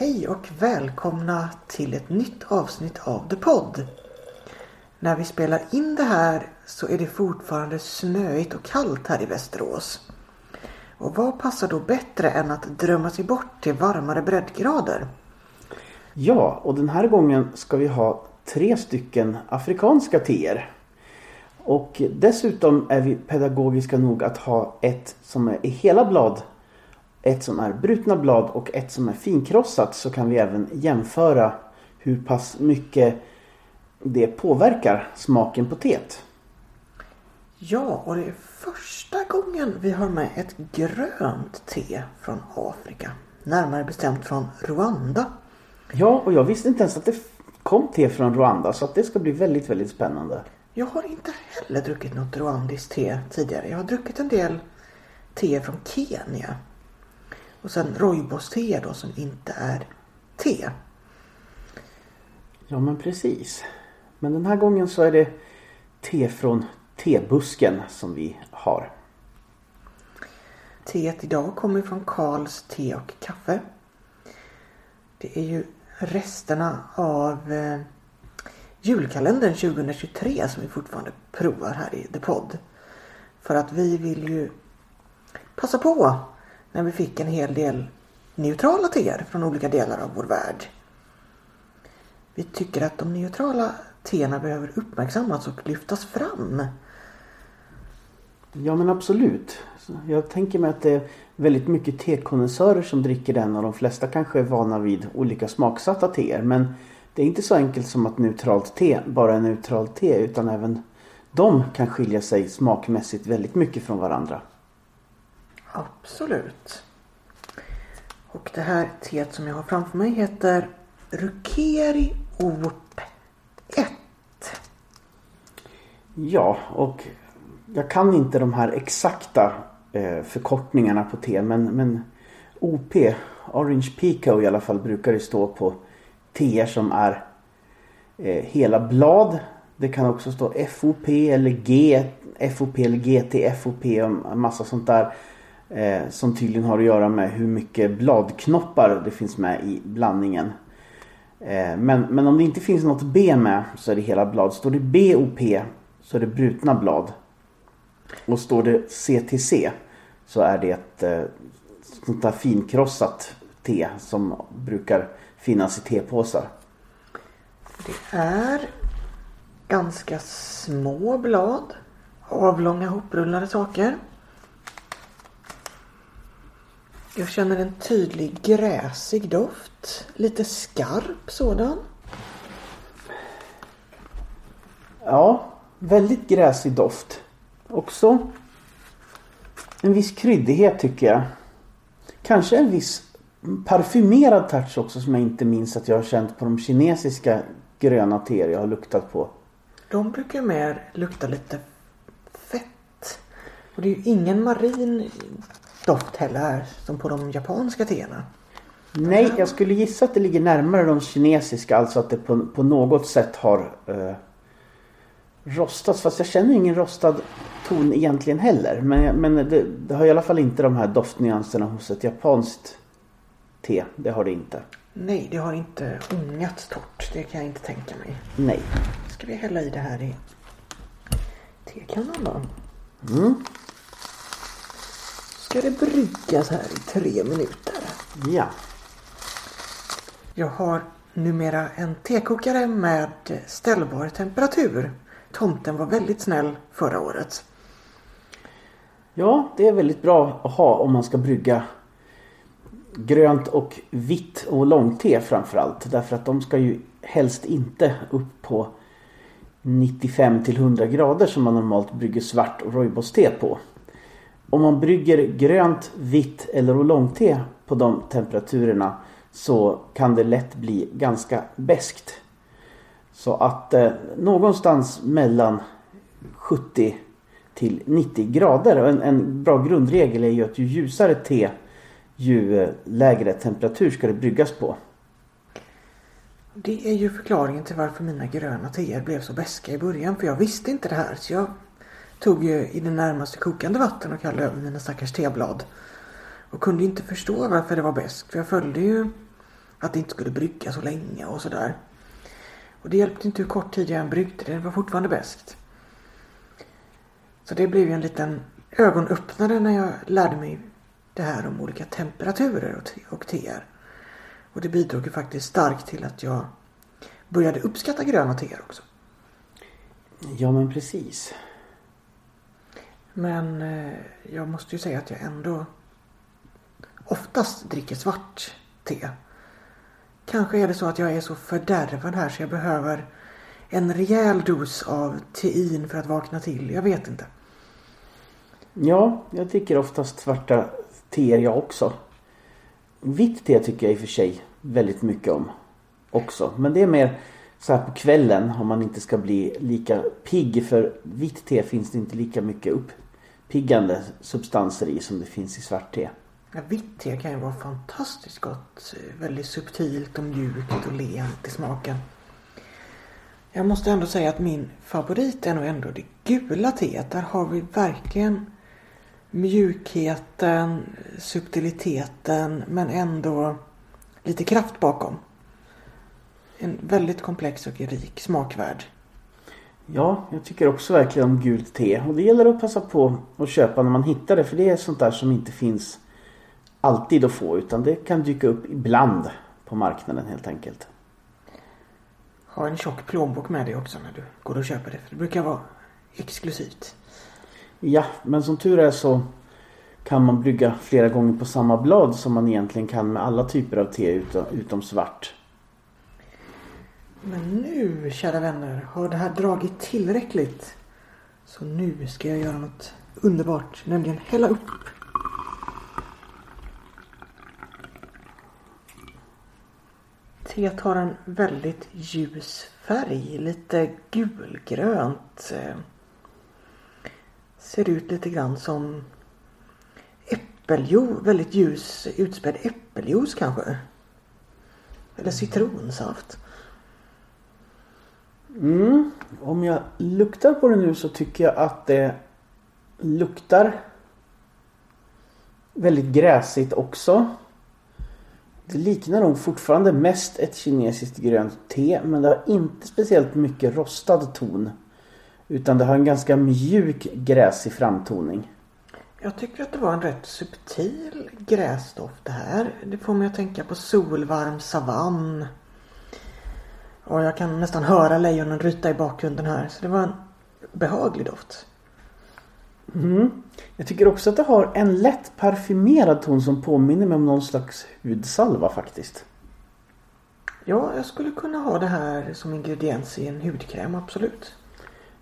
Hej och välkomna till ett nytt avsnitt av The Pod. När vi spelar in det här så är det fortfarande snöigt och kallt här i Västerås. Och vad passar då bättre än att drömma sig bort till varmare breddgrader? Ja, och den här gången ska vi ha tre stycken afrikanska teer. Och dessutom är vi pedagogiska nog att ha ett som är i hela blad, ett som är brutna blad och ett som är finkrossat så kan vi även jämföra hur pass mycket det påverkar smaken på teet. Ja, och det är första gången vi har med ett grönt te från Afrika. Närmare bestämt från Rwanda. Ja, och jag visste inte ens att det kom te från Rwanda så att det ska bli väldigt, väldigt spännande. Jag har inte heller druckit något rwandiskt te tidigare. Jag har druckit en del te från Kenya. Och sen rooibos-te då som inte är te. Ja, men precis. Men den här gången så är det te från tebusken som vi har. Teet idag kommer från Karls te och kaffe. Det är ju resterna av eh, julkalendern 2023 som vi fortfarande provar här i The Pod. För att vi vill ju passa på när vi fick en hel del neutrala teer från olika delar av vår värld. Vi tycker att de neutrala teerna behöver uppmärksammas och lyftas fram. Ja men absolut. Jag tänker mig att det är väldigt mycket tekonnässörer som dricker den och de flesta kanske är vana vid olika smaksatta teer. Men det är inte så enkelt som att neutralt te bara är neutralt te utan även de kan skilja sig smakmässigt väldigt mycket från varandra. Absolut. Och det här teet som jag har framför mig heter Rukeri Op 1. Ja, och jag kan inte de här exakta eh, förkortningarna på te men, men OP, Orange Pico i alla fall, brukar det stå på teer som är eh, hela blad. Det kan också stå FOP eller G, FOP eller GT, FOP och en massa sånt där. Eh, som tydligen har att göra med hur mycket bladknoppar det finns med i blandningen. Eh, men, men om det inte finns något B med så är det hela blad. Står det BOP så är det brutna blad. Och står det CTC så är det ett eh, sånt där finkrossat te som brukar finnas i tepåsar. Det är ganska små blad. Avlånga hoprullade saker. Jag känner en tydlig gräsig doft. Lite skarp sådan. Ja, väldigt gräsig doft. Också en viss kryddighet tycker jag. Kanske en viss parfymerad touch också som jag inte minns att jag har känt på de kinesiska gröna teer jag har luktat på. De brukar mer lukta lite fett. Och det är ju ingen marin doft heller här som på de japanska teerna. Nej, jag skulle gissa att det ligger närmare de kinesiska. Alltså att det på, på något sätt har eh, rostats. Fast jag känner ingen rostad ton egentligen heller. Men, men det, det, har i alla fall inte de här doftnyanserna hos ett japanskt te. Det har det inte. Nej, det har inte ångats torrt. Det kan jag inte tänka mig. Nej. Ska vi hälla i det här i tekannan då? Mm. Ska det bryggas här i tre minuter? Ja. Jag har numera en tekokare med ställbar temperatur. Tomten var väldigt snäll förra året. Ja, det är väldigt bra att ha om man ska brygga grönt och vitt och långte framförallt. Därför att de ska ju helst inte upp på 95 till 100 grader som man normalt brygger svart och rooibos-te på. Om man brygger grönt, vitt eller oolongte på de temperaturerna så kan det lätt bli ganska beskt. Så att eh, någonstans mellan 70 till 90 grader. En, en bra grundregel är ju att ju ljusare te ju eh, lägre temperatur ska det bryggas på. Det är ju förklaringen till varför mina gröna teer blev så beska i början. För jag visste inte det här. Så jag tog ju i det närmaste kokande vatten och kallade över mina stackars teblad. Och kunde inte förstå varför det var bäst. För jag följde ju Att det inte skulle brygga så länge och sådär. Och det hjälpte inte hur kort tid jag än bryggde det. Det var fortfarande bäst. Så det blev ju en liten ögonöppnare när jag lärde mig det här om olika temperaturer och, te och teer. Och det bidrog ju faktiskt starkt till att jag började uppskatta gröna teer också. Ja men precis. Men eh, jag måste ju säga att jag ändå oftast dricker svart te. Kanske är det så att jag är så fördärvad här så jag behöver en rejäl dos av tein för att vakna till. Jag vet inte. Ja, jag dricker oftast svarta teer jag också. Vitt te tycker jag i och för sig väldigt mycket om också. Men det är mer så här på kvällen om man inte ska bli lika pigg. För vitt te finns det inte lika mycket upp uppiggande substanser i som det finns i svart te. Ja, vitt te kan ju vara fantastiskt gott. Väldigt subtilt och mjukt och lent i smaken. Jag måste ändå säga att min favorit är nog ändå det gula teet. Där har vi verkligen mjukheten, subtiliteten men ändå lite kraft bakom. En väldigt komplex och rik smakvärld. Ja, jag tycker också verkligen om gult te. Och det gäller att passa på att köpa när man hittar det. För det är sånt där som inte finns alltid att få. Utan det kan dyka upp ibland på marknaden helt enkelt. Ha en tjock plånbok med dig också när du går och köper det. För det brukar vara exklusivt. Ja, men som tur är så kan man brygga flera gånger på samma blad som man egentligen kan med alla typer av te utom, utom svart. Men nu, kära vänner, har det här dragit tillräckligt. Så nu ska jag göra något underbart, nämligen hälla upp. Teet har en väldigt ljus färg, lite gulgrönt. Ser ut lite grann som äppeljuice, väldigt ljus utspädd äppeljuice kanske. Eller citronsaft. Mm. Om jag luktar på det nu så tycker jag att det luktar väldigt gräsigt också. Det liknar nog fortfarande mest ett kinesiskt grönt te men det har inte speciellt mycket rostad ton. Utan det har en ganska mjuk gräsig framtoning. Jag tycker att det var en rätt subtil gräsdoft det här. Det får mig att tänka på solvarm savann. Och jag kan nästan höra lejonen ryta i bakgrunden här. Så det var en behaglig doft. Mm. Jag tycker också att det har en lätt parfymerad ton som påminner mig om någon slags hudsalva faktiskt. Ja, jag skulle kunna ha det här som ingrediens i en hudkräm, absolut.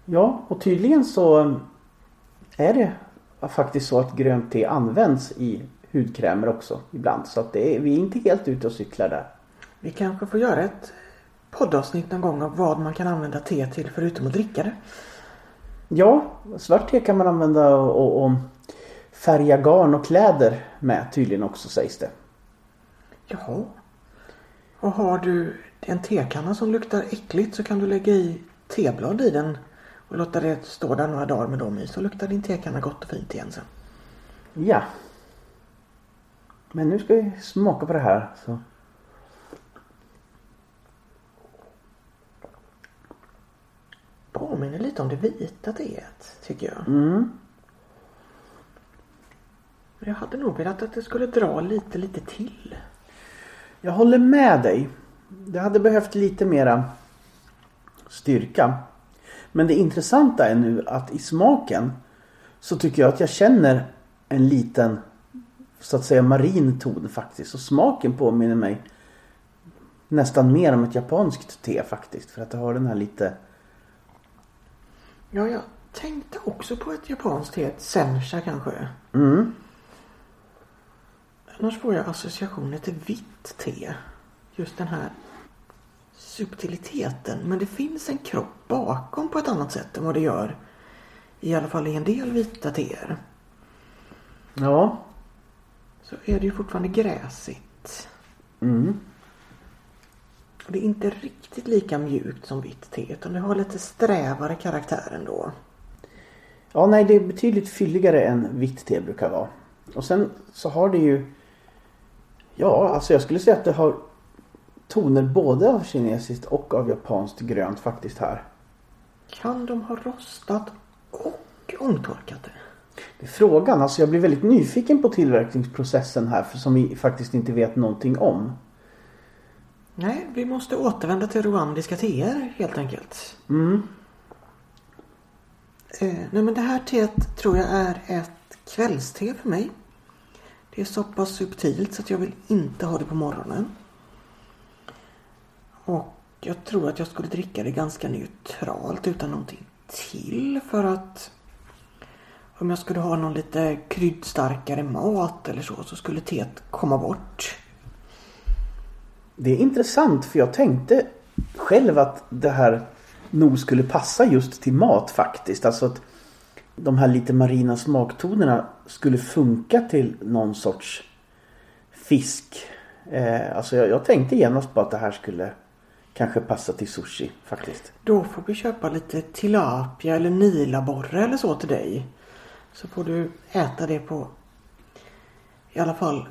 Ja, och tydligen så är det faktiskt så att grönt te används i hudkrämer också ibland. Så att det är, vi är inte helt ute och cyklar där. Vi kanske får göra ett poddavsnitt någon gång av vad man kan använda te till förutom att dricka det. Ja, svart te kan man använda och, och färga garn och kläder med tydligen också sägs det. Jaha. Och har du en tekanna som luktar äckligt så kan du lägga i teblad i den och låta det stå där några dagar med dem i så luktar din tekanna gott och fint igen sen. Ja. Men nu ska vi smaka på det här. Så. Påminner lite om det vita teet tycker jag. Mm. Jag hade nog velat att det skulle dra lite, lite till. Jag håller med dig. Det hade behövt lite mera styrka. Men det intressanta är nu att i smaken så tycker jag att jag känner en liten så att säga marin ton faktiskt. Och smaken påminner mig nästan mer om ett japanskt te faktiskt. För att det har den här lite... Ja, jag tänkte också på ett japanskt te. Sencha kanske. Mm. Annars får jag associationer till vitt te. Just den här subtiliteten. Men det finns en kropp bakom på ett annat sätt än vad det gör i alla fall i en del vita teer. Ja. Så är det ju fortfarande gräsigt. Mm. Och det är inte riktigt lika mjukt som vitt te utan det har lite strävare karaktär ändå. Ja, nej det är betydligt fylligare än vitt te brukar vara. Och sen så har det ju Ja, alltså jag skulle säga att det har toner både av kinesiskt och av japanskt grönt faktiskt här. Kan de ha rostat och ångtorkat det? Det är frågan. Alltså jag blir väldigt nyfiken på tillverkningsprocessen här för som vi faktiskt inte vet någonting om. Nej, vi måste återvända till rwandiska teer helt enkelt. Mm. Eh, nej men det här teet tror jag är ett kvällste för mig. Det är så pass subtilt så att jag vill inte ha det på morgonen. Och jag tror att jag skulle dricka det ganska neutralt utan någonting till för att om jag skulle ha någon lite kryddstarkare mat eller så så skulle teet komma bort. Det är intressant för jag tänkte själv att det här nog skulle passa just till mat faktiskt. Alltså att de här lite marina smaktonerna skulle funka till någon sorts fisk. Eh, alltså jag, jag tänkte genast på att det här skulle kanske passa till sushi faktiskt. Då får vi köpa lite tilapia eller nilaborre eller så till dig. Så får du äta det på i alla fall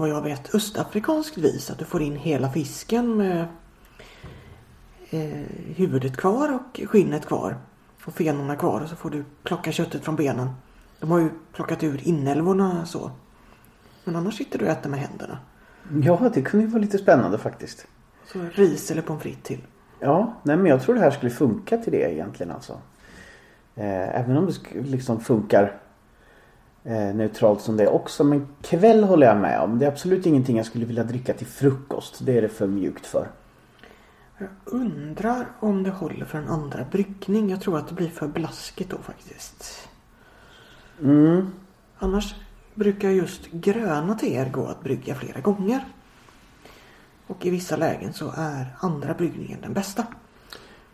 vad jag vet östafrikanskt vis. Att du får in hela fisken med eh, huvudet kvar och skinnet kvar. Och fenorna kvar och så får du plocka köttet från benen. De har ju plockat ur inälvorna så. Men annars sitter du och äter med händerna. Ja, det kunde ju vara lite spännande faktiskt. Så ris eller pommes frites till. Ja, nej men jag tror det här skulle funka till det egentligen alltså. Eh, även om det liksom funkar neutralt som det också. Men kväll håller jag med om. Det är absolut ingenting jag skulle vilja dricka till frukost. Det är det för mjukt för. Jag undrar om det håller för en andra bryggning. Jag tror att det blir för blaskigt då faktiskt. Mm. Annars brukar just gröna teer gå att brygga flera gånger. Och i vissa lägen så är andra bryggningen den bästa.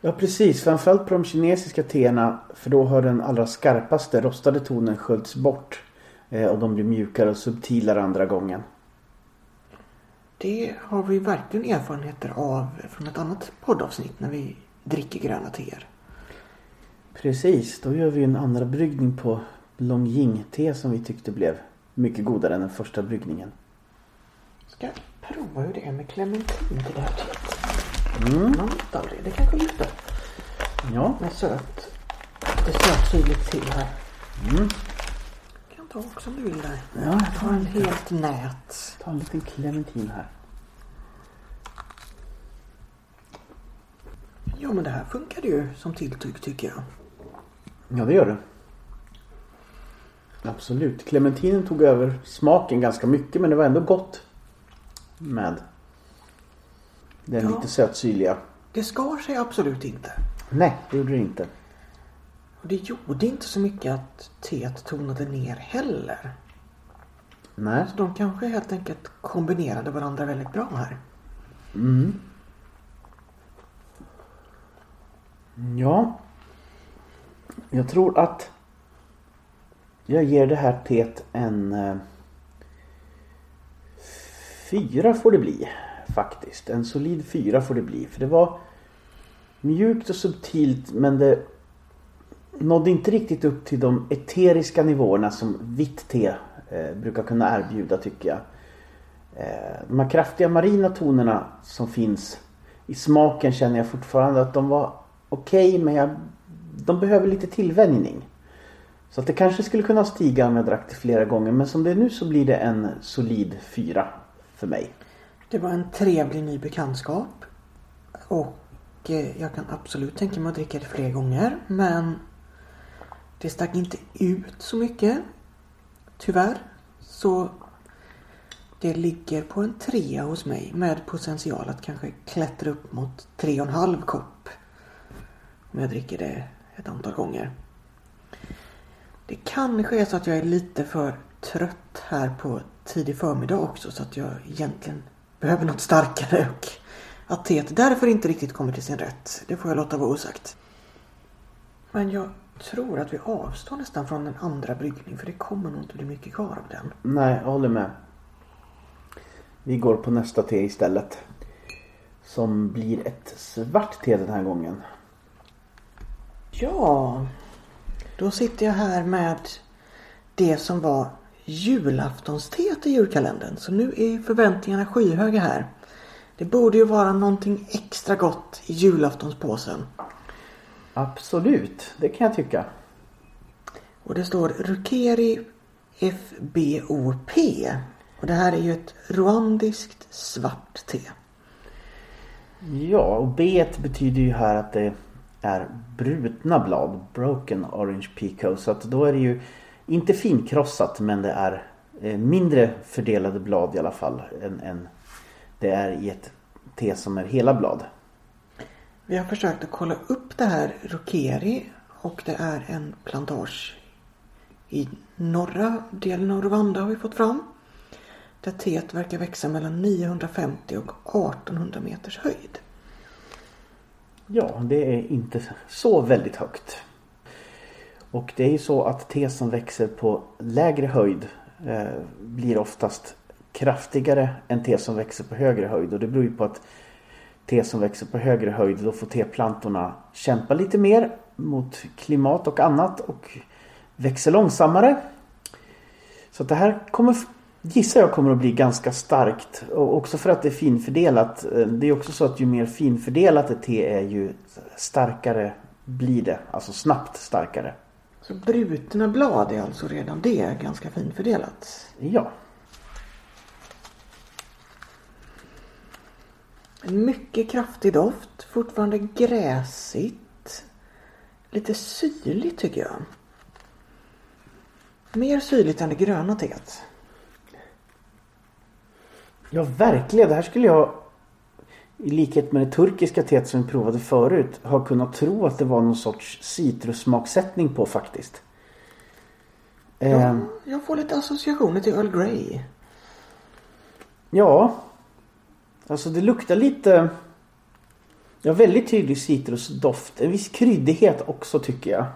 Ja precis, framförallt på de kinesiska teerna. För då har den allra skarpaste rostade tonen sköljts bort. Eh, och de blir mjukare och subtilare andra gången. Det har vi verkligen erfarenheter av från ett annat poddavsnitt när vi dricker gröna teer. Precis, då gör vi en andra bryggning på Longjing-te som vi tyckte blev mycket godare än den första bryggningen. Ska prova hur det är med clementin till det här teet. Mm. Man vet aldrig. Det kanske lyfter Ja. med söt. Lite sötsyrligt till här. Mm. Kan ta också om du vill där. Ja, jag Ta en helt nät. tar en liten clementin här. Ja men det här funkade ju som tilltugg tycker jag. Ja, det gör det. Absolut. Clementinen tog över smaken ganska mycket men det var ändå gott. Med den Ja. lite sötsyrliga. Det skar sig absolut inte. Nej, det gjorde det inte. Och det gjorde inte så mycket att teet tonade ner heller. Nej. Så de kanske helt enkelt kombinerade varandra väldigt bra här. Mm. Ja. Jag tror att jag ger det här teet en eh, fyra får det bli. Faktiskt. En solid fyra får det bli. För det var mjukt och subtilt men det nådde inte riktigt upp till de eteriska nivåerna som vitt te eh, brukar kunna erbjuda tycker jag. Eh, de här kraftiga marina tonerna som finns i smaken känner jag fortfarande att de var okej men jag, de behöver lite tillvänjning. Så att det kanske skulle kunna stiga om jag drack det flera gånger men som det är nu så blir det en solid fyra för mig. Det var en trevlig ny bekantskap. Och jag kan absolut tänka mig att dricka det fler gånger. Men det stack inte ut så mycket. Tyvärr. Så det ligger på en trea hos mig med potential att kanske klättra upp mot tre och en halv kopp. Om jag dricker det ett antal gånger. Det kanske är så att jag är lite för trött här på tidig förmiddag också så att jag egentligen behöver något starkare och att teet därför inte riktigt kommer till sin rätt. Det får jag låta vara osagt. Men jag tror att vi avstår nästan från en andra bryggning för det kommer nog inte bli mycket kvar av den. Nej, jag håller med. Vi går på nästa te istället. Som blir ett svart te den här gången. Ja, då sitter jag här med det som var julaftonsteet i julkalendern. Så nu är förväntningarna skyhöga här. Det borde ju vara någonting extra gott i julaftonspåsen. Absolut, det kan jag tycka. Och det står Rukeri FBOP. Och det här är ju ett rwandiskt svart te. Ja, och B betyder ju här att det är brutna blad. Broken Orange Pico. Så att då är det ju inte finkrossat men det är eh, mindre fördelade blad i alla fall. Än, än det är i ett te som är hela blad. Vi har försökt att kolla upp det här Rokeri och det är en plantage i norra delen av Rwanda har vi fått fram. Där teet verkar växa mellan 950 och 1800 meters höjd. Ja, det är inte så väldigt högt. Och det är ju så att te som växer på lägre höjd eh, blir oftast kraftigare än te som växer på högre höjd. Och det beror ju på att te som växer på högre höjd då får teplantorna kämpa lite mer mot klimat och annat och växer långsammare. Så det här kommer gissar jag kommer att bli ganska starkt. Och också för att det är finfördelat. Eh, det är också så att ju mer finfördelat ett te är ju starkare blir det. Alltså snabbt starkare. Så brutna blad är alltså redan det ganska finfördelat? Ja. Mycket kraftig doft. Fortfarande gräsigt. Lite syrligt tycker jag. Mer syrligt än det gröna teet. Ja, verkligen. Det här skulle jag i likhet med det turkiska teet som vi provade förut ha kunnat tro att det var någon sorts citrussmaksättning på faktiskt. Ja, ehm. jag får lite associationer till Earl Grey. Ja. Alltså det luktar lite... Ja, väldigt tydlig citrusdoft. En viss kryddighet också tycker jag.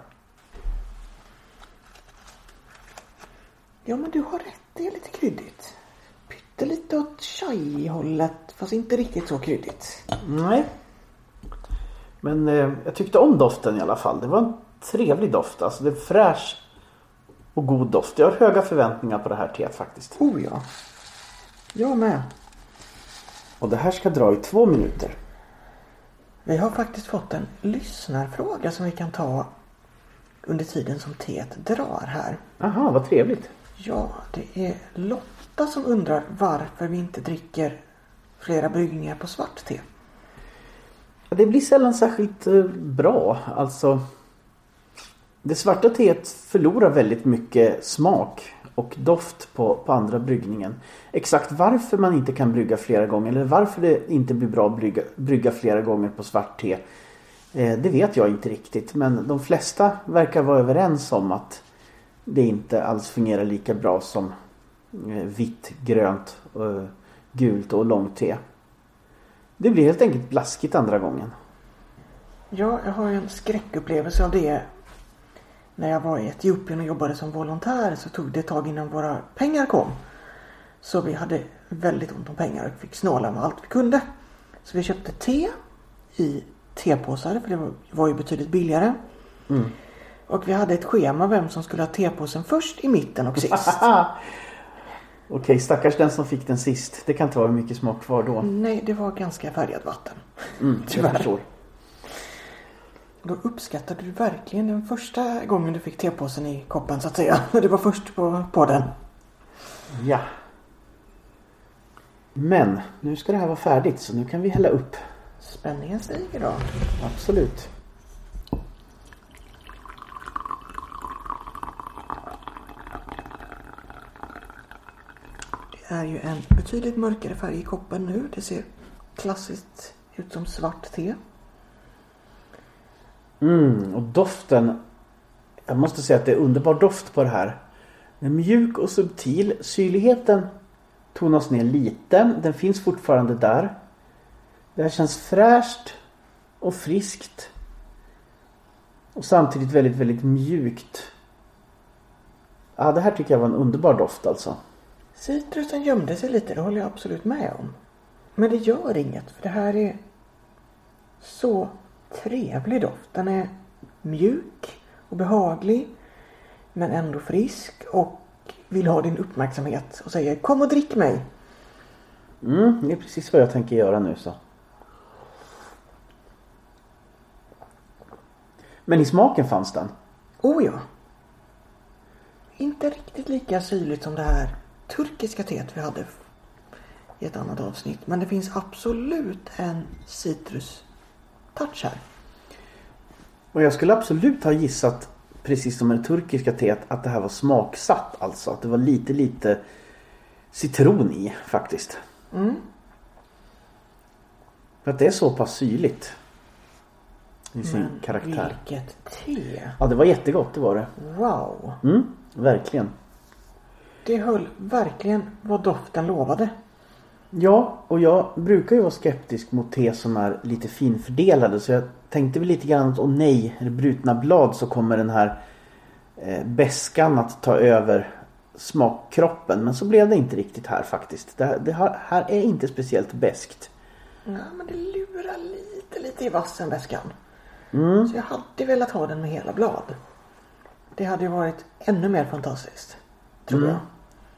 Ja, men du har rätt. Det är lite kryddigt lite åt chai-hållet fast inte riktigt så kryddigt. Nej. Men eh, jag tyckte om doften i alla fall. Det var en trevlig doft. Alltså det är fräsch och god doft. Jag har höga förväntningar på det här teet faktiskt. Oh ja. Jag med. Och det här ska dra i två minuter. Vi har faktiskt fått en lyssnarfråga som vi kan ta under tiden som teet drar här. Aha, vad trevligt. Ja, det är Lotta som undrar varför vi inte dricker flera bryggningar på svart te. Det blir sällan särskilt eh, bra. Alltså det svarta teet förlorar väldigt mycket smak och doft på, på andra bryggningen. Exakt varför man inte kan brygga flera gånger eller varför det inte blir bra att brygga, brygga flera gånger på svart te. Eh, det vet jag inte riktigt men de flesta verkar vara överens om att det inte alls fungerar lika bra som Eh, vitt, grönt, eh, gult och långt te. Det blir helt enkelt blaskigt andra gången. Ja, jag har en skräckupplevelse av det. När jag var i Etiopien och jobbade som volontär så tog det ett tag innan våra pengar kom. Så vi hade väldigt ont om pengar och fick snåla med allt vi kunde. Så vi köpte te i tepåsar för det var ju betydligt billigare. Mm. Och vi hade ett schema vem som skulle ha tepåsen först, i mitten och sist. Okej, stackars den som fick den sist. Det kan inte vara mycket smak kvar då. Nej, det var ganska färgat vatten. Mm, jag förstår. Då uppskattade du verkligen den första gången du fick tepåsen i koppen så att säga. Du var först på, på den. Ja. Men nu ska det här vara färdigt så nu kan vi hälla upp. Spänningen stiger då. Absolut. är ju en betydligt mörkare färg i koppen nu. Det ser klassiskt ut som svart te. Mm, och doften. Jag måste säga att det är underbar doft på det här. Den är mjuk och subtil. Syrligheten tonas ner lite. Den finns fortfarande där. Det här känns fräscht och friskt. Och samtidigt väldigt, väldigt mjukt. Ja, det här tycker jag var en underbar doft alltså. Citrusen gömde sig lite, det håller jag absolut med om. Men det gör inget för det här är så trevlig doft. Den är mjuk och behaglig men ändå frisk och vill ha din uppmärksamhet och säger kom och drick mig. Mm, det är precis vad jag tänker göra nu så. Men i smaken fanns den. Oh ja. Inte riktigt lika syrligt som det här turkiska teet vi hade i ett annat avsnitt. Men det finns absolut en citrus-touch här. Och jag skulle absolut ha gissat, precis som med det turkiska teet, att det här var smaksatt. Alltså att det var lite, lite citron i faktiskt. Mm. För att det är så pass syrligt. I sin Men karaktär. vilket te! Ja, det var jättegott, det var det. Wow! Mm, verkligen. Det höll verkligen vad doften lovade. Ja, och jag brukar ju vara skeptisk mot te som är lite finfördelade. Så jag tänkte väl lite grann att åh nej, är det brutna blad så kommer den här eh, beskan att ta över smakkroppen. Men så blev det inte riktigt här faktiskt. Det, det här, här är inte speciellt beskt. Ja, men det lurar lite, lite i vassen väskan. Mm. Så jag hade velat ha den med hela blad. Det hade ju varit ännu mer fantastiskt. Tror Mm. jag.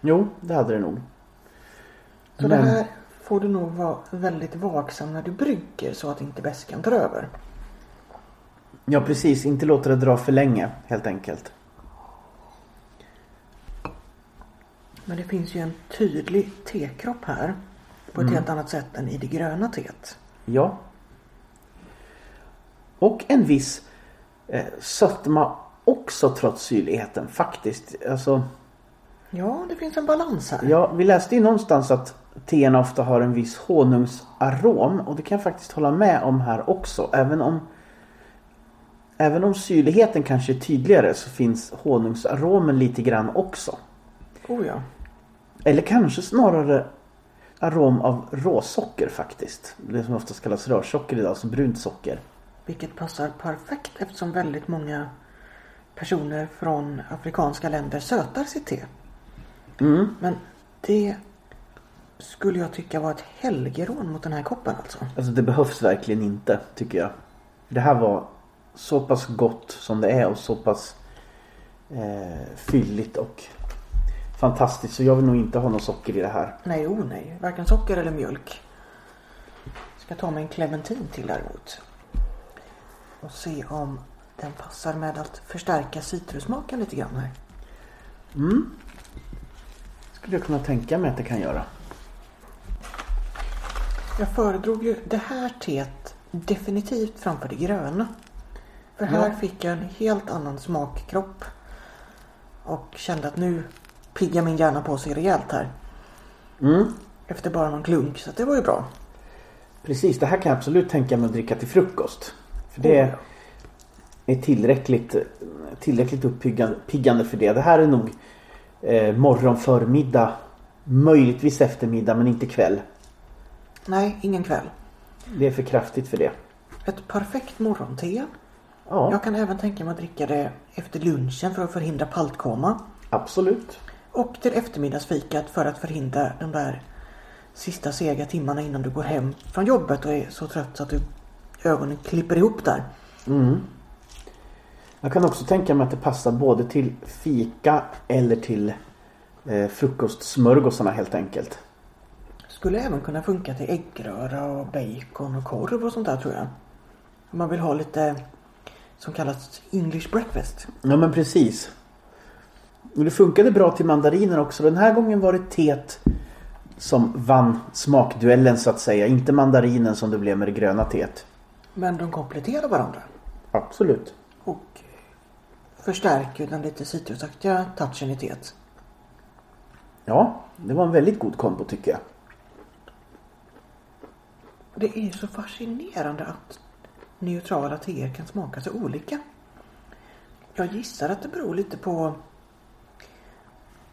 Jo, det hade det nog. Så det här får du nog vara väldigt vaksam när du brygger så att inte väskan tar över. Ja, precis. Inte låta det dra för länge, helt enkelt. Men det finns ju en tydlig tekropp här. På ett helt annat sätt än i det gröna teet. Ja. Och en viss eh, sötma också trots syrligheten faktiskt. Alltså, Ja, det finns en balans här. ja, vi läste ju någonstans att teerna ofta har en viss honungsarom och det kan jag faktiskt hålla med om här också. Även om Även om syrligheten kanske är tydligare så finns honungsaromen lite grann också. Oh ja. Eller kanske snarare arom av råsocker faktiskt. Det som oftast kallas rörsocker idag, alltså brunt socker. Vilket passar perfekt eftersom väldigt många personer från afrikanska länder sötar sitt te. Mm. Men det skulle jag tycka var ett helgerån mot den här koppen alltså. Alltså det behövs verkligen inte tycker jag. Det här var så pass gott som det är och så pass eh, fylligt och fantastiskt. Så jag vill nog inte ha något socker i det här. Nej, oh nej. Varken socker eller mjölk. Ska ta mig en clementin till däremot. Och se om den passar med att förstärka citrussmaken lite grann här. Skulle jag kunna tänka mig att det kan göra. Jag föredrog ju det här teet definitivt framför det gröna. För här Ja. fick jag en helt annan smakkropp. Och kände att nu piggar min hjärna på sig rejält här. Mm. Efter bara någon klunk. Så det var ju bra. Precis, det här kan jag absolut tänka mig att dricka till frukost. För det Oh, är tillräckligt, tillräckligt uppiggande för det. Det här är nog eh, morgon, förmiddag, möjligtvis eftermiddag men inte kväll. Nej, ingen kväll. Det är för kraftigt för det. Ett perfekt morgonte. Ja, Jag kan även tänka mig att dricka det efter lunchen för att förhindra paltkoma. absolut. Och till eftermiddagsfikat för att förhindra de där sista sega timmarna innan du går hem från jobbet och är så trött så att du ögonen klipper ihop där. Mm. Jag kan också tänka mig att det passar både till fika eller till eh, frukostsmörgåsarna helt enkelt. Skulle även kunna funka till äggröra och bacon och korv och sånt där tror jag. Om man vill ha lite som kallas English breakfast. Ja men precis. Och det funkade bra till mandariner också. Den här gången var det teet som vann smakduellen så att säga. Inte mandarinen som det blev med det gröna teet. Men de kompletterar varandra. Absolut. Och förstärker den lite citrusaktiga touchen i teet. Ja, det var en väldigt god kombo tycker jag. Det är så fascinerande att neutrala teer kan smaka så olika. Jag gissar att det beror lite på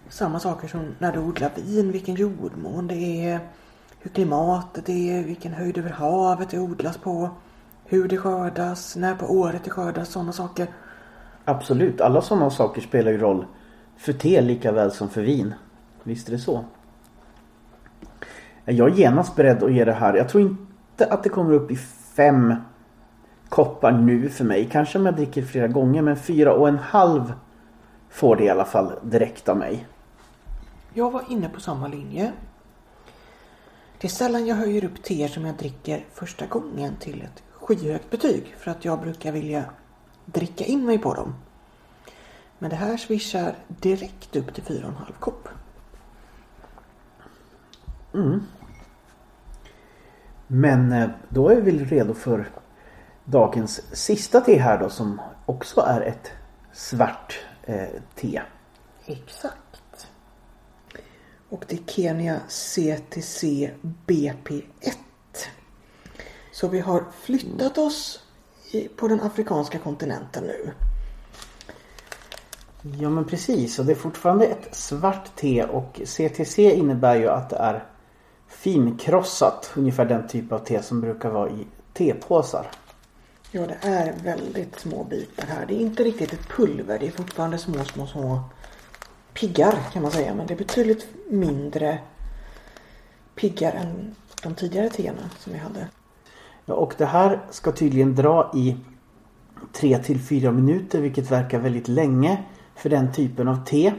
samma saker som när du odlar vin, vilken jordmån det är, hur klimatet är, vilken höjd över havet det odlas på, hur det skördas, när på året det skördas, sådana saker. Absolut, alla sådana saker spelar ju roll för te lika väl som för vin. Visst är det så. Jag är genast beredd att ge det här. Jag tror inte att det kommer upp i fem koppar nu för mig. Kanske om jag dricker flera gånger men fyra och en halv får det i alla fall direkt av mig. Jag var inne på samma linje. Det är sällan jag höjer upp teer som jag dricker första gången till ett skyhögt betyg för att jag brukar vilja dricka in mig på dem. Men det här swishar direkt upp till 4,5 kopp. Men eh, då är vi väl redo för dagens sista te här då som också är ett svart eh, te. Exakt. Och det är Kenya CTC BP1. Så vi har flyttat oss i, på den afrikanska kontinenten nu. Ja men precis och det är fortfarande ett svart te och CTC innebär ju att det är finkrossat. Ungefär den typ av te som brukar vara i tepåsar. Ja, det är väldigt små bitar här. Det är inte riktigt ett pulver. Det är fortfarande små, små, små piggar kan man säga. Men det är betydligt mindre piggar än de tidigare teerna som vi hade. Ja, och det här ska tydligen dra i 3 till 4 minuter vilket verkar väldigt länge för den typen av te.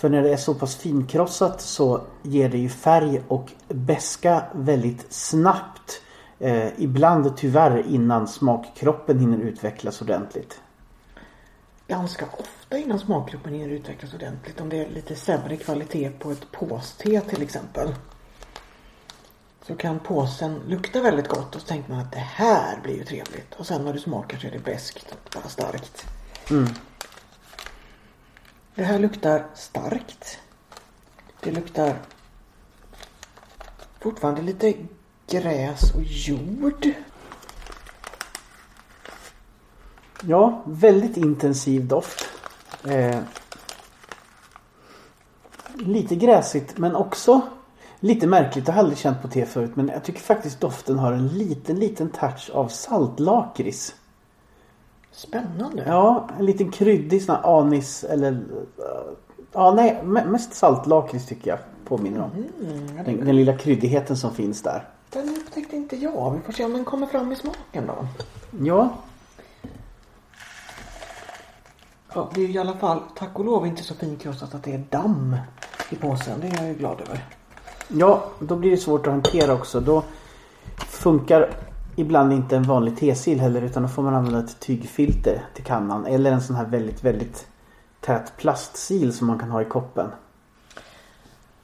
För när det är så pass finkrossat så ger det ju färg och beska väldigt snabbt. Eh, ibland tyvärr innan smakkroppen hinner utvecklas ordentligt. Ganska ofta innan smakkroppen hinner utvecklas ordentligt. Om det är lite sämre kvalitet på ett påste till exempel. Så kan påsen lukta väldigt gott och så tänker man att det här blir ju trevligt. Och sen när du smakar så är det beskt och bara starkt. Det här luktar starkt. Det luktar fortfarande lite gräs och jord. Ja, väldigt intensiv doft. Eh, lite gräsigt men också lite märkligt. Jag har aldrig känt på te förut men jag tycker faktiskt doften har en liten, liten touch av saltlakrits. Spännande. Ja, en liten kryddig sån här anis eller... Ja, nej, me- mest saltlakrits tycker jag påminner om. Mm, Den, den lilla kryddigheten som finns där. Den upptäckte inte jag. Vi får se om den kommer fram i smaken då. Ja, Ja, det är i alla fall tack och lov inte så finkrossat att det är damm i påsen. Det är jag ju glad över. Ja, då blir det svårt att hantera också. Då funkar ibland inte en vanlig tesil heller utan då får man använda ett tygfilter till kannan. Eller en sån här väldigt, väldigt tät plastsil som man kan ha i koppen.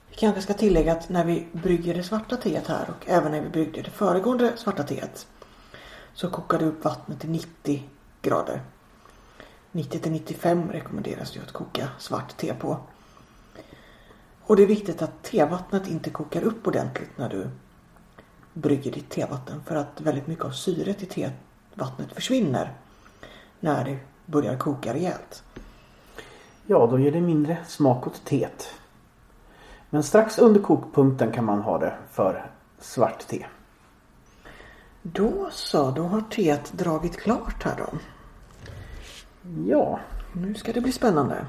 Vi kanske ska tillägga att när vi brygger det svarta teet här och även när vi bryggde det föregående svarta teet så kokade upp vattnet till 90 grader. 90 till 95 rekommenderas det att koka svart te på. Och det är viktigt att tevattnet inte kokar upp ordentligt när du brygger ditt tevatten för att väldigt mycket av syret i tevattnet försvinner när det börjar koka rejält. Ja, då ger det mindre smak åt teet. Men strax under kokpunkten kan man ha det för svart te. Då så, då har teet dragit klart här då. Ja, Nu ska det bli spännande.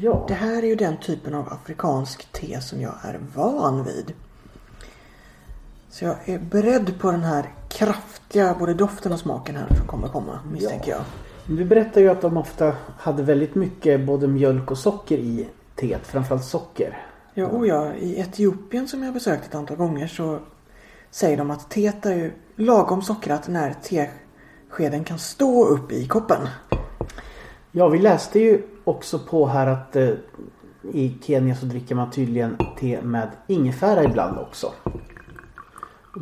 ja. Det här är ju den typen av afrikansk te som jag är van vid. Så jag är beredd på den här kraftiga både doften och smaken här som kommer komma misstänker jag. Du berättar ju att de ofta hade väldigt mycket både mjölk och socker i teet. Framförallt socker. Ja, och ja, i Etiopien som jag besökt ett antal gånger så säger de att teet är ju lagom sockrat när teskeden kan stå upp i koppen. Ja, vi läste ju också på här att eh, i Kenya så dricker man tydligen te med ingefära ibland också.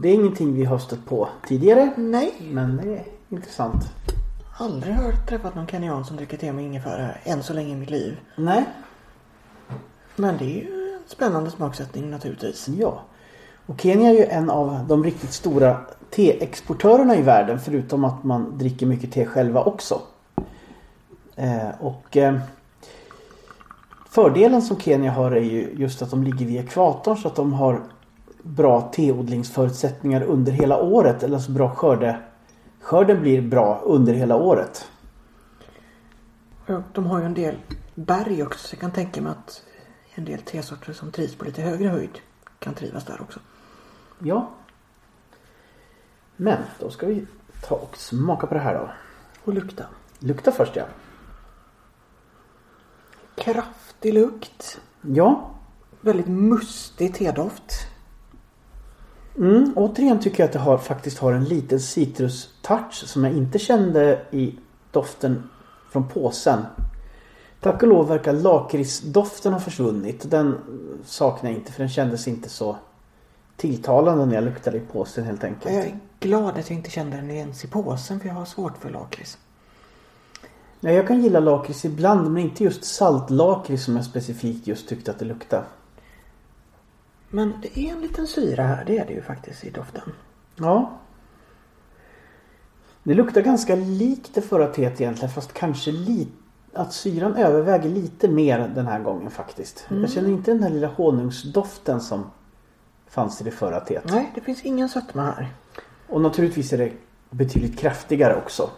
Det är ingenting vi har stött på tidigare. Nej, Men det är intressant. aldrig hört träffat någon kenyan som dricker te med ingefära än så länge i mitt liv. Nej. Men det är ju en spännande smaksättning naturligtvis. Ja. Och Kenya är ju en av de riktigt stora teexportörerna i världen förutom att man dricker mycket te själva också. Eh, och eh, Fördelen som Kenya har är ju just att de ligger vid ekvatorn så att de har bra teodlingsförutsättningar under hela året. Eller så bra skörde, skörden blir bra under hela året. De har ju en del berg också så jag kan tänka mig att en del tesorter som trivs på lite högre höjd kan trivas där också. Ja. Men då ska vi ta och smaka på det här då. Och lukta. Lukta först ja. Kraftig lukt. Ja, Väldigt mustig tedoft. Mm, återigen tycker jag att det har, faktiskt har en liten citrus-touch som jag inte kände i doften från påsen. Tack och lov verkar lakritsdoften ha försvunnit. Den saknar jag inte för den kändes inte så tilltalande när jag luktade i påsen helt enkelt. Jag är glad att jag inte kände den ens i påsen för jag har svårt för lakrits. Ja, jag kan gilla lakrits ibland men inte just saltlakrits som jag specifikt just tyckte att det luktade. Men det är en liten syra här, det är det ju faktiskt i doften. Ja. Det luktar ganska likt det förra teet egentligen fast kanske lite att syran överväger lite mer den här gången faktiskt. Jag känner inte den där lilla honungsdoften som fanns i det förra teet. Nej, det finns ingen sötma här. Och naturligtvis är det betydligt kraftigare också.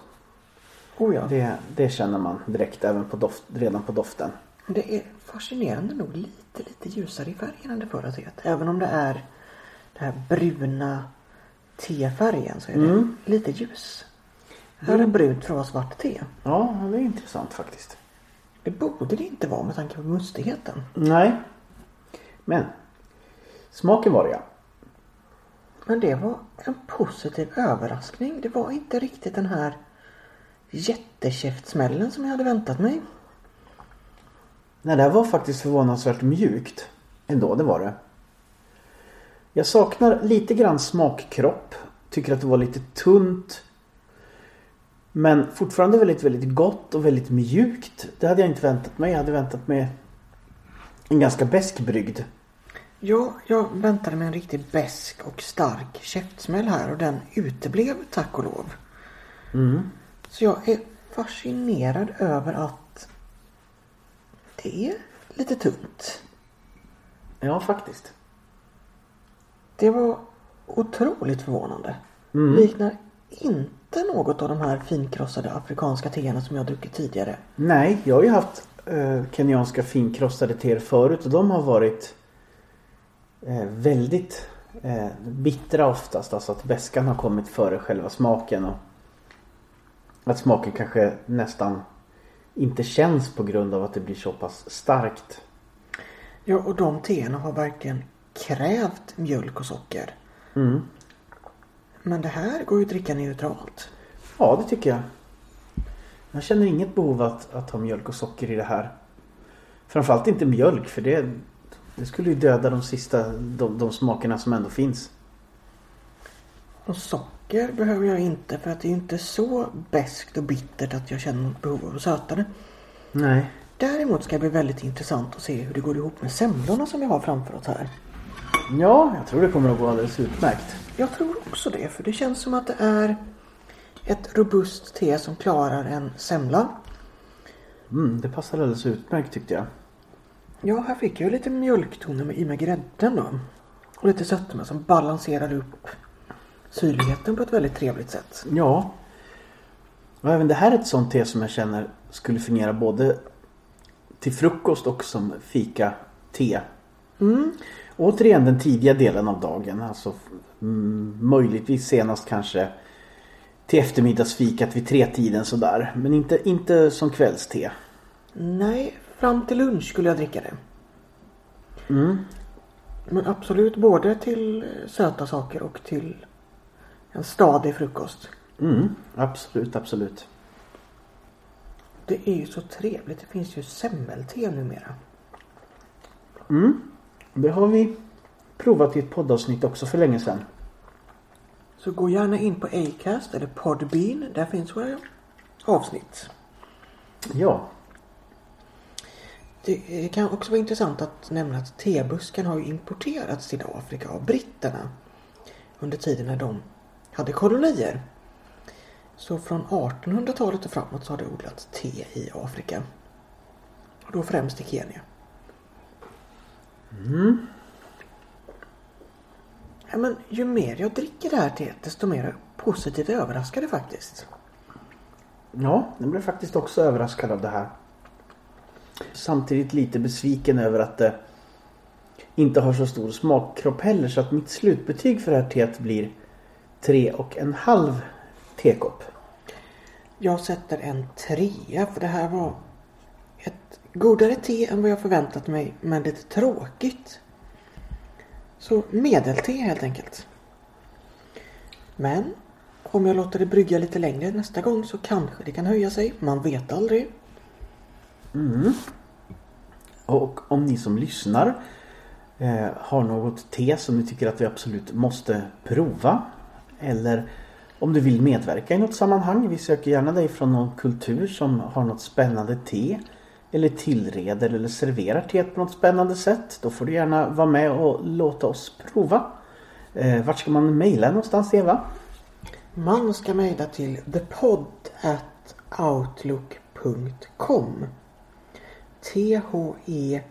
Oh ja. Det, det känner man direkt även på doft, redan på doften. Det är fascinerande nog lite, lite ljusare i färgen än det förra teet. Även om det är den här bruna tefärgen så är det Mm. lite ljus. Här är det brunt för att vara svart te. Ja, det är intressant faktiskt. Det borde det inte vara med tanke på mustigheten. Nej. Men. Smaken var det ja. Men det var en positiv överraskning. Det var inte riktigt den här jättekäftsmällen som jag hade väntat mig. Nej, det här var faktiskt förvånansvärt mjukt. Ändå, det var det. Jag saknar lite grann smakkropp. Tycker att det var lite tunt. Men fortfarande väldigt, väldigt gott och väldigt mjukt. Det hade jag inte väntat mig. Jag hade väntat mig en ganska besk brygd. Ja, jag väntade mig en riktigt besk och stark käftsmäll här och den uteblev tack och lov. Så jag är fascinerad över att det är lite tunt. Ja, faktiskt. Det var otroligt förvånande. Liknar inte något av de här finkrossade afrikanska teerna som jag druckit tidigare. Nej, jag har ju haft eh, kenyanska finkrossade teer förut och de har varit eh, väldigt eh, bittra oftast. Alltså att beskan har kommit före själva smaken. Och att smaken kanske nästan inte känns på grund av att det blir så pass starkt. Ja, och de teerna har verkligen krävt mjölk och socker. Mm. Men det här går ju att dricka neutralt. Ja, det tycker jag. Jag känner inget behov att, att ha mjölk och socker i det här. Framförallt inte mjölk för det, det skulle ju döda de sista, de, de smakerna som ändå finns. Och socker behöver jag inte för att det är inte så beskt och bittert att jag känner något behov av att söta det. Nej. Däremot ska det bli väldigt intressant att se hur det går ihop med semlorna som vi har framför oss här. Ja, jag tror det kommer att gå alldeles utmärkt. Jag tror också det för det känns som att det är ett robust te som klarar en semla. Mm, det passar alldeles utmärkt tyckte jag. Ja, här fick jag lite mjölktoner med- i med grädden då. Och lite sötma som balanserar upp syrligheten på ett väldigt trevligt sätt. Ja. Och även det här är ett sånt te som jag känner skulle fungera både till frukost och som fika-te. Mm. Återigen den tidiga delen av dagen. Alltså mm, möjligtvis senast kanske till eftermiddagsfikat vid tretiden sådär. Men inte, inte som kvällste. Nej, fram till lunch skulle jag dricka det. Mm. Men absolut både till eh, söta saker och till en stadig frukost. Mm, absolut, absolut. Det är ju så trevligt. Det finns ju semmelte numera. Det har vi provat i ett poddavsnitt också för länge sedan. Så gå gärna in på Acast eller Podbean. Där finns våra avsnitt. Ja, Det eh, kan också vara intressant att nämna att tebusken har ju importerats till Afrika av britterna. Under tiden när de hade kolonier. Så från 1800-talet och framåt så har det odlats te i Afrika. Och då främst i Kenya. Ja, men ju mer jag dricker det här teet desto mer positivt överraskad faktiskt. Ja, jag blev faktiskt också överraskad av det här. Samtidigt lite besviken över att det inte har så stor smakkropp heller så att mitt slutbetyg för det här teet blir tre och en halv tekopp. Jag sätter en trea för det här var ett godare te än vad jag förväntat mig men lite tråkigt. Så medelte helt enkelt. Men om jag låter det brygga lite längre nästa gång så kanske det kan höja sig. Man vet aldrig. Och om ni som lyssnar eh, har något te som ni tycker att vi absolut måste prova. Eller om du vill medverka i något sammanhang. Vi söker gärna dig från någon kultur som har något spännande te. Eller tillreder eller serverar teet på något spännande sätt. Då får du gärna vara med och låta oss prova. Eh, vart ska man mejla någonstans Eva? Man ska mejla till thepod T-H-E-P-O-D-D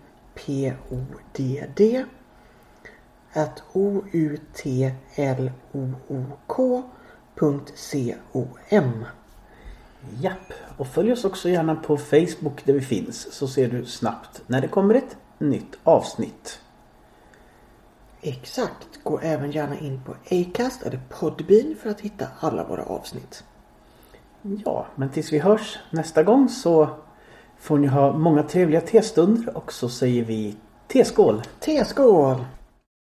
at O-U-T-L-O-O-K.com Japp, och följ oss också gärna på Facebook där vi finns så ser du snabbt när det kommer ett nytt avsnitt. Exakt. Gå även gärna in på Acast eller Podbean för att hitta alla våra avsnitt. Ja, men tills vi hörs nästa gång så får ni ha många trevliga testunder och så säger vi teskål! Teskål!